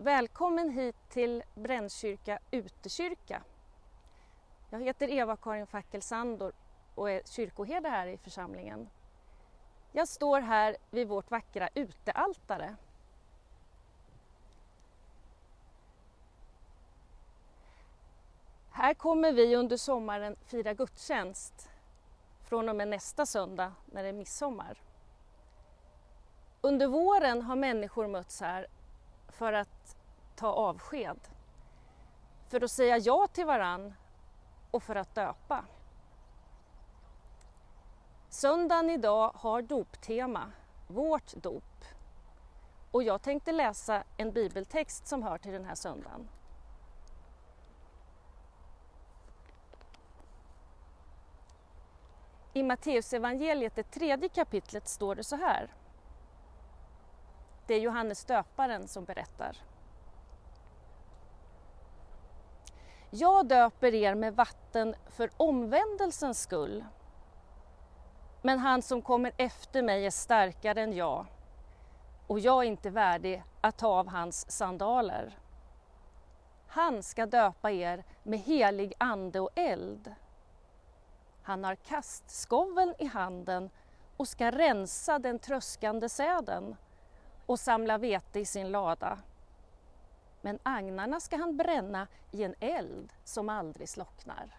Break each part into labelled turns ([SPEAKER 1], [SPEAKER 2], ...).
[SPEAKER 1] Välkommen hit till Brännkyrka utekyrka. Jag heter Eva-Karin Fackelsandor och är kyrkoherde här i församlingen. Jag står här vid vårt vackra utealtare. Här kommer vi under sommaren fira gudstjänst från och med nästa söndag när det är midsommar. Under våren har människor mötts här för att ta avsked, för att säga ja till varann och för att döpa. Söndagen idag har doptema, vårt dop. Och jag tänkte läsa en bibeltext som hör till den här söndagen. I Matteusevangeliet, det tredje kapitlet, står det så här. Det är Johannes döparen som berättar. Jag döper er med vatten för omvändelsens skull. Men han som kommer efter mig är starkare än jag och jag är inte värdig att ta av hans sandaler. Han ska döpa er med helig ande och eld. Han har kastskoveln i handen och ska rensa den tröskande säden och samla vete i sin lada. Men agnarna ska han bränna i en eld som aldrig slocknar.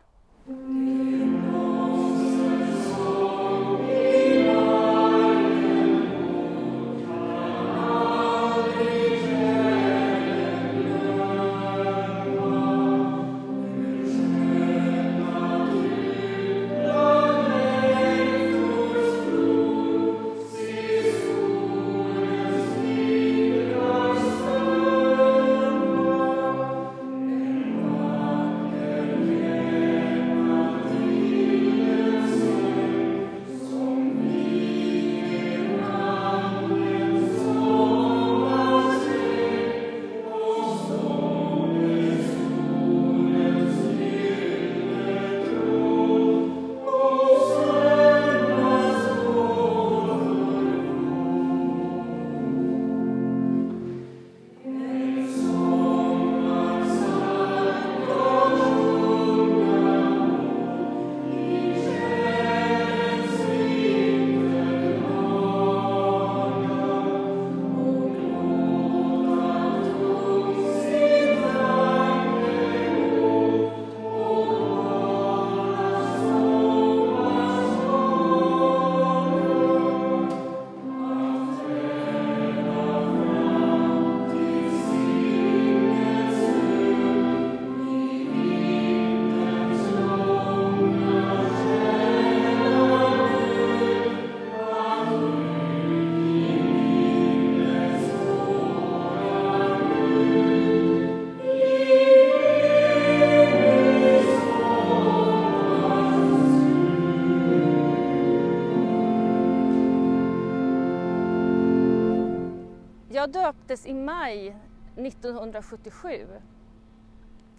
[SPEAKER 1] Jag döptes i maj 1977.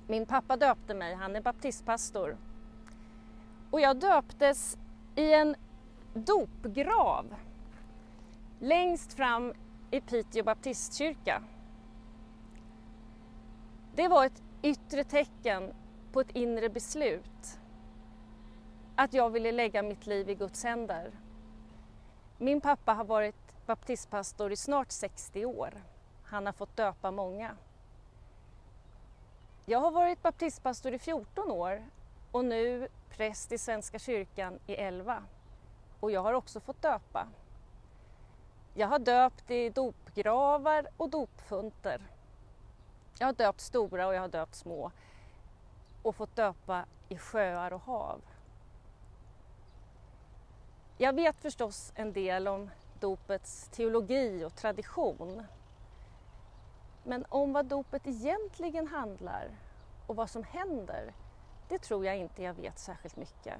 [SPEAKER 1] Min pappa döpte mig, han är baptistpastor. Och jag döptes i en dopgrav längst fram i Piteå baptistkyrka. Det var ett yttre tecken på ett inre beslut. Att jag ville lägga mitt liv i Guds händer. Min pappa har varit baptistpastor i snart 60 år. Han har fått döpa många. Jag har varit baptistpastor i 14 år och nu präst i Svenska kyrkan i 11. Och jag har också fått döpa. Jag har döpt i dopgravar och dopfunter. Jag har döpt stora och jag har döpt små och fått döpa i sjöar och hav. Jag vet förstås en del om dopets teologi och tradition. Men om vad dopet egentligen handlar och vad som händer, det tror jag inte jag vet särskilt mycket.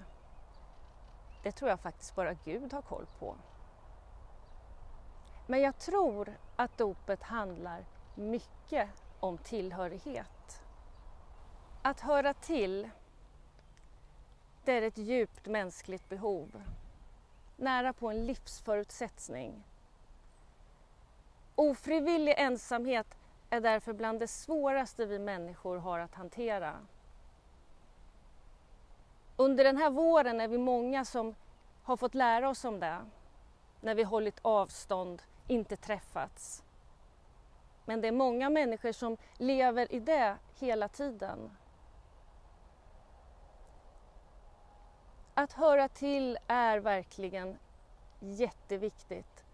[SPEAKER 1] Det tror jag faktiskt bara Gud har koll på. Men jag tror att dopet handlar mycket om tillhörighet. Att höra till, det är ett djupt mänskligt behov nära på en livsförutsättning. Ofrivillig ensamhet är därför bland det svåraste vi människor har att hantera. Under den här våren är vi många som har fått lära oss om det när vi hållit avstånd, inte träffats. Men det är många människor som lever i det hela tiden. Att höra till är verkligen jätteviktigt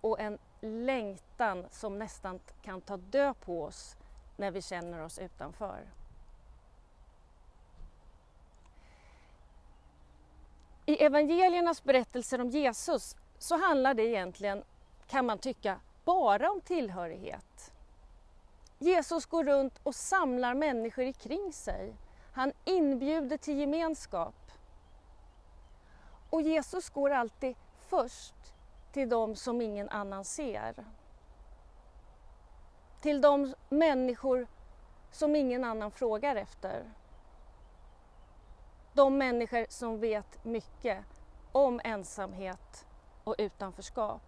[SPEAKER 1] och en längtan som nästan kan ta död på oss när vi känner oss utanför. I evangeliernas berättelser om Jesus så handlar det egentligen, kan man tycka, bara om tillhörighet. Jesus går runt och samlar människor kring sig. Han inbjuder till gemenskap. Och Jesus går alltid först till dem som ingen annan ser. Till de människor som ingen annan frågar efter. De människor som vet mycket om ensamhet och utanförskap.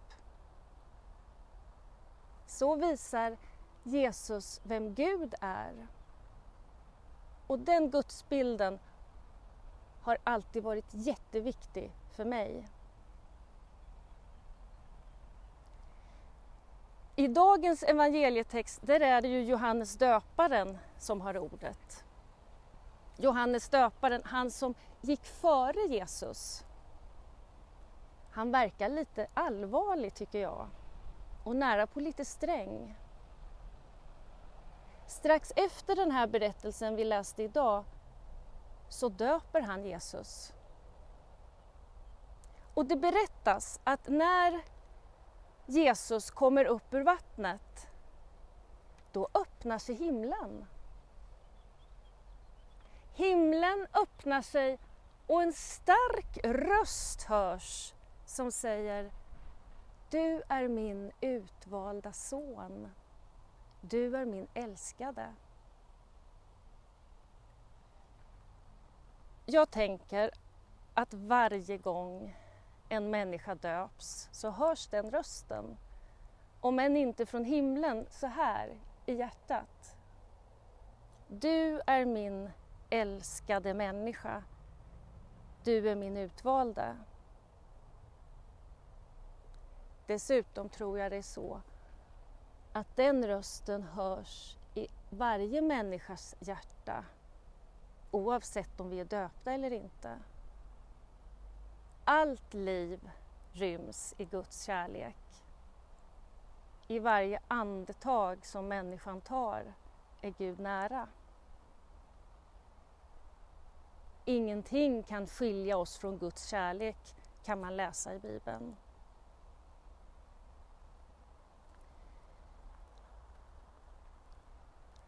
[SPEAKER 1] Så visar Jesus vem Gud är. Och den gudsbilden har alltid varit jätteviktig för mig. I dagens evangelietext där är det ju Johannes döparen som har ordet. Johannes döparen, han som gick före Jesus. Han verkar lite allvarlig tycker jag och nära på lite sträng. Strax efter den här berättelsen vi läste idag så döper han Jesus. Och det berättas att när Jesus kommer upp ur vattnet, då öppnar sig himlen. Himlen öppnar sig och en stark röst hörs som säger Du är min utvalda son. Du är min älskade. Jag tänker att varje gång en människa döps så hörs den rösten. Om än inte från himlen, så här i hjärtat. Du är min älskade människa. Du är min utvalda. Dessutom tror jag det är så att den rösten hörs i varje människas hjärta oavsett om vi är döpta eller inte. Allt liv ryms i Guds kärlek. I varje andetag som människan tar är Gud nära. Ingenting kan skilja oss från Guds kärlek kan man läsa i Bibeln.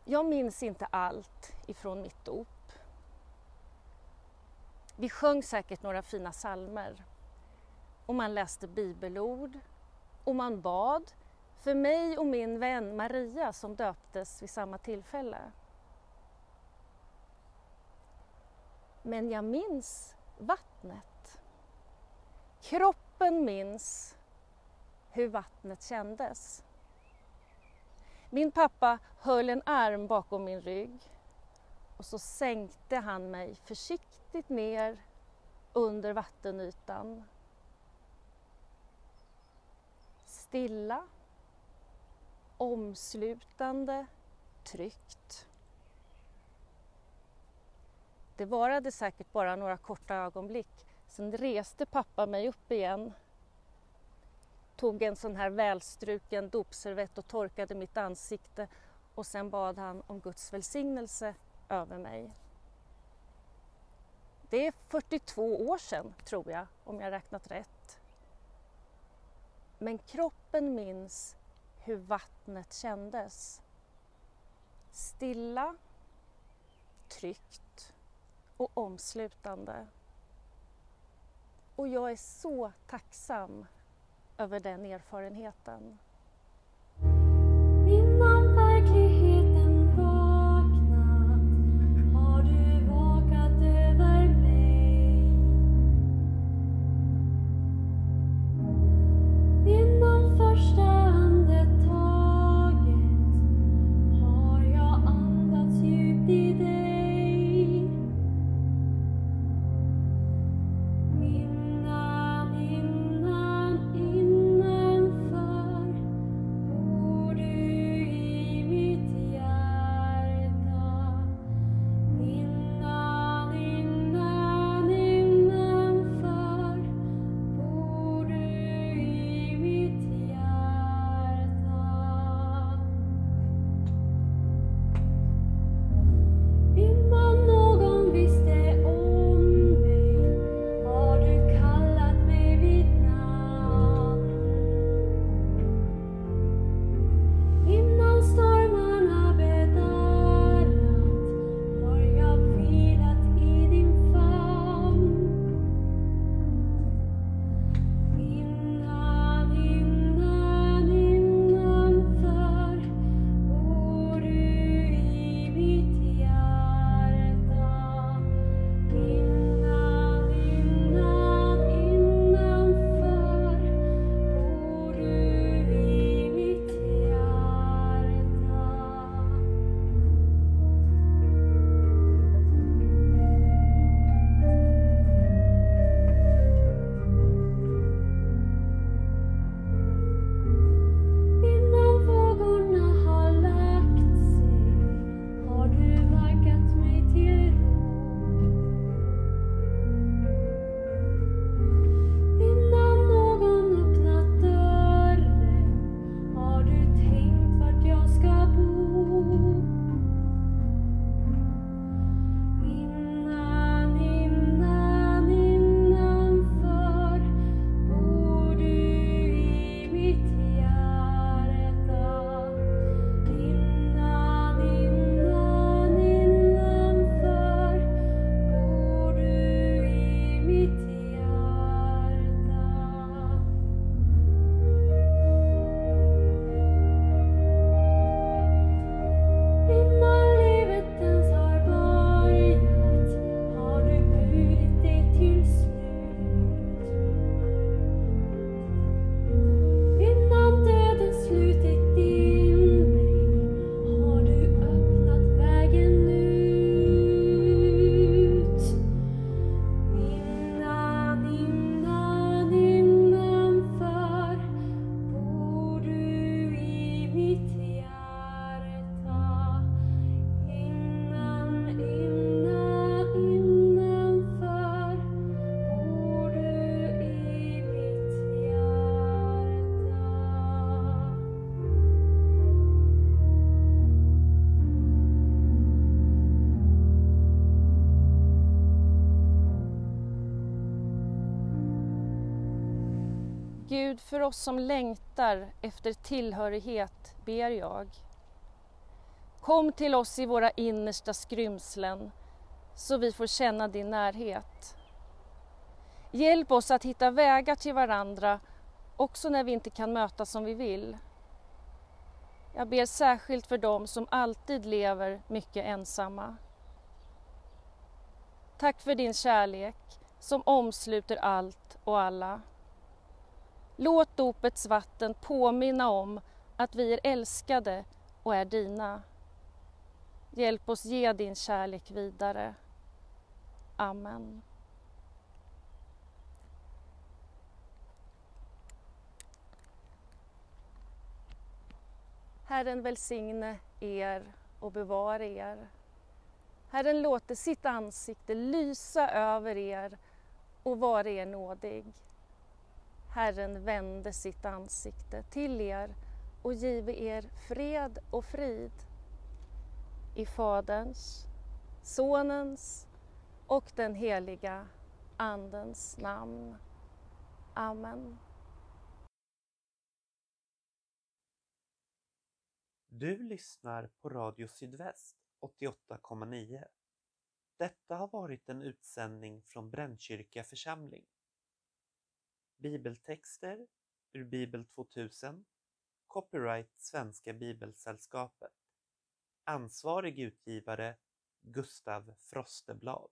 [SPEAKER 1] Jag minns inte allt ifrån mitt dop. Vi sjöng säkert några fina salmer och man läste bibelord och man bad för mig och min vän Maria som döptes vid samma tillfälle. Men jag minns vattnet. Kroppen minns hur vattnet kändes. Min pappa höll en arm bakom min rygg och så sänkte han mig försiktigt ner under vattenytan. Stilla, omslutande, tryggt. Det varade säkert bara några korta ögonblick. Sen reste pappa mig upp igen tog en sån här välstruken dopservett och torkade mitt ansikte och sen bad han om Guds välsignelse över mig. Det är 42 år sedan, tror jag, om jag räknat rätt. Men kroppen minns hur vattnet kändes. Stilla, tryggt och omslutande. Och jag är så tacksam över den erfarenheten. Gud, för oss som längtar efter tillhörighet ber jag. Kom till oss i våra innersta skrymslen så vi får känna din närhet. Hjälp oss att hitta vägar till varandra också när vi inte kan mötas som vi vill. Jag ber särskilt för dem som alltid lever mycket ensamma. Tack för din kärlek som omsluter allt och alla. Låt dopets vatten påminna om att vi är älskade och är dina. Hjälp oss ge din kärlek vidare. Amen. Herren välsigne er och bevara er. Herren låter sitt ansikte lysa över er och vara er nådig. Herren vände sitt ansikte till er och give er fred och frid. I Faderns, Sonens och den heliga Andens namn. Amen.
[SPEAKER 2] Du lyssnar på Radio Sydväst 88,9. Detta har varit en utsändning från Brännkyrka församling. Bibeltexter ur Bibel 2000 Copyright Svenska Bibelsällskapet. Ansvarig utgivare Gustav Frosteblad.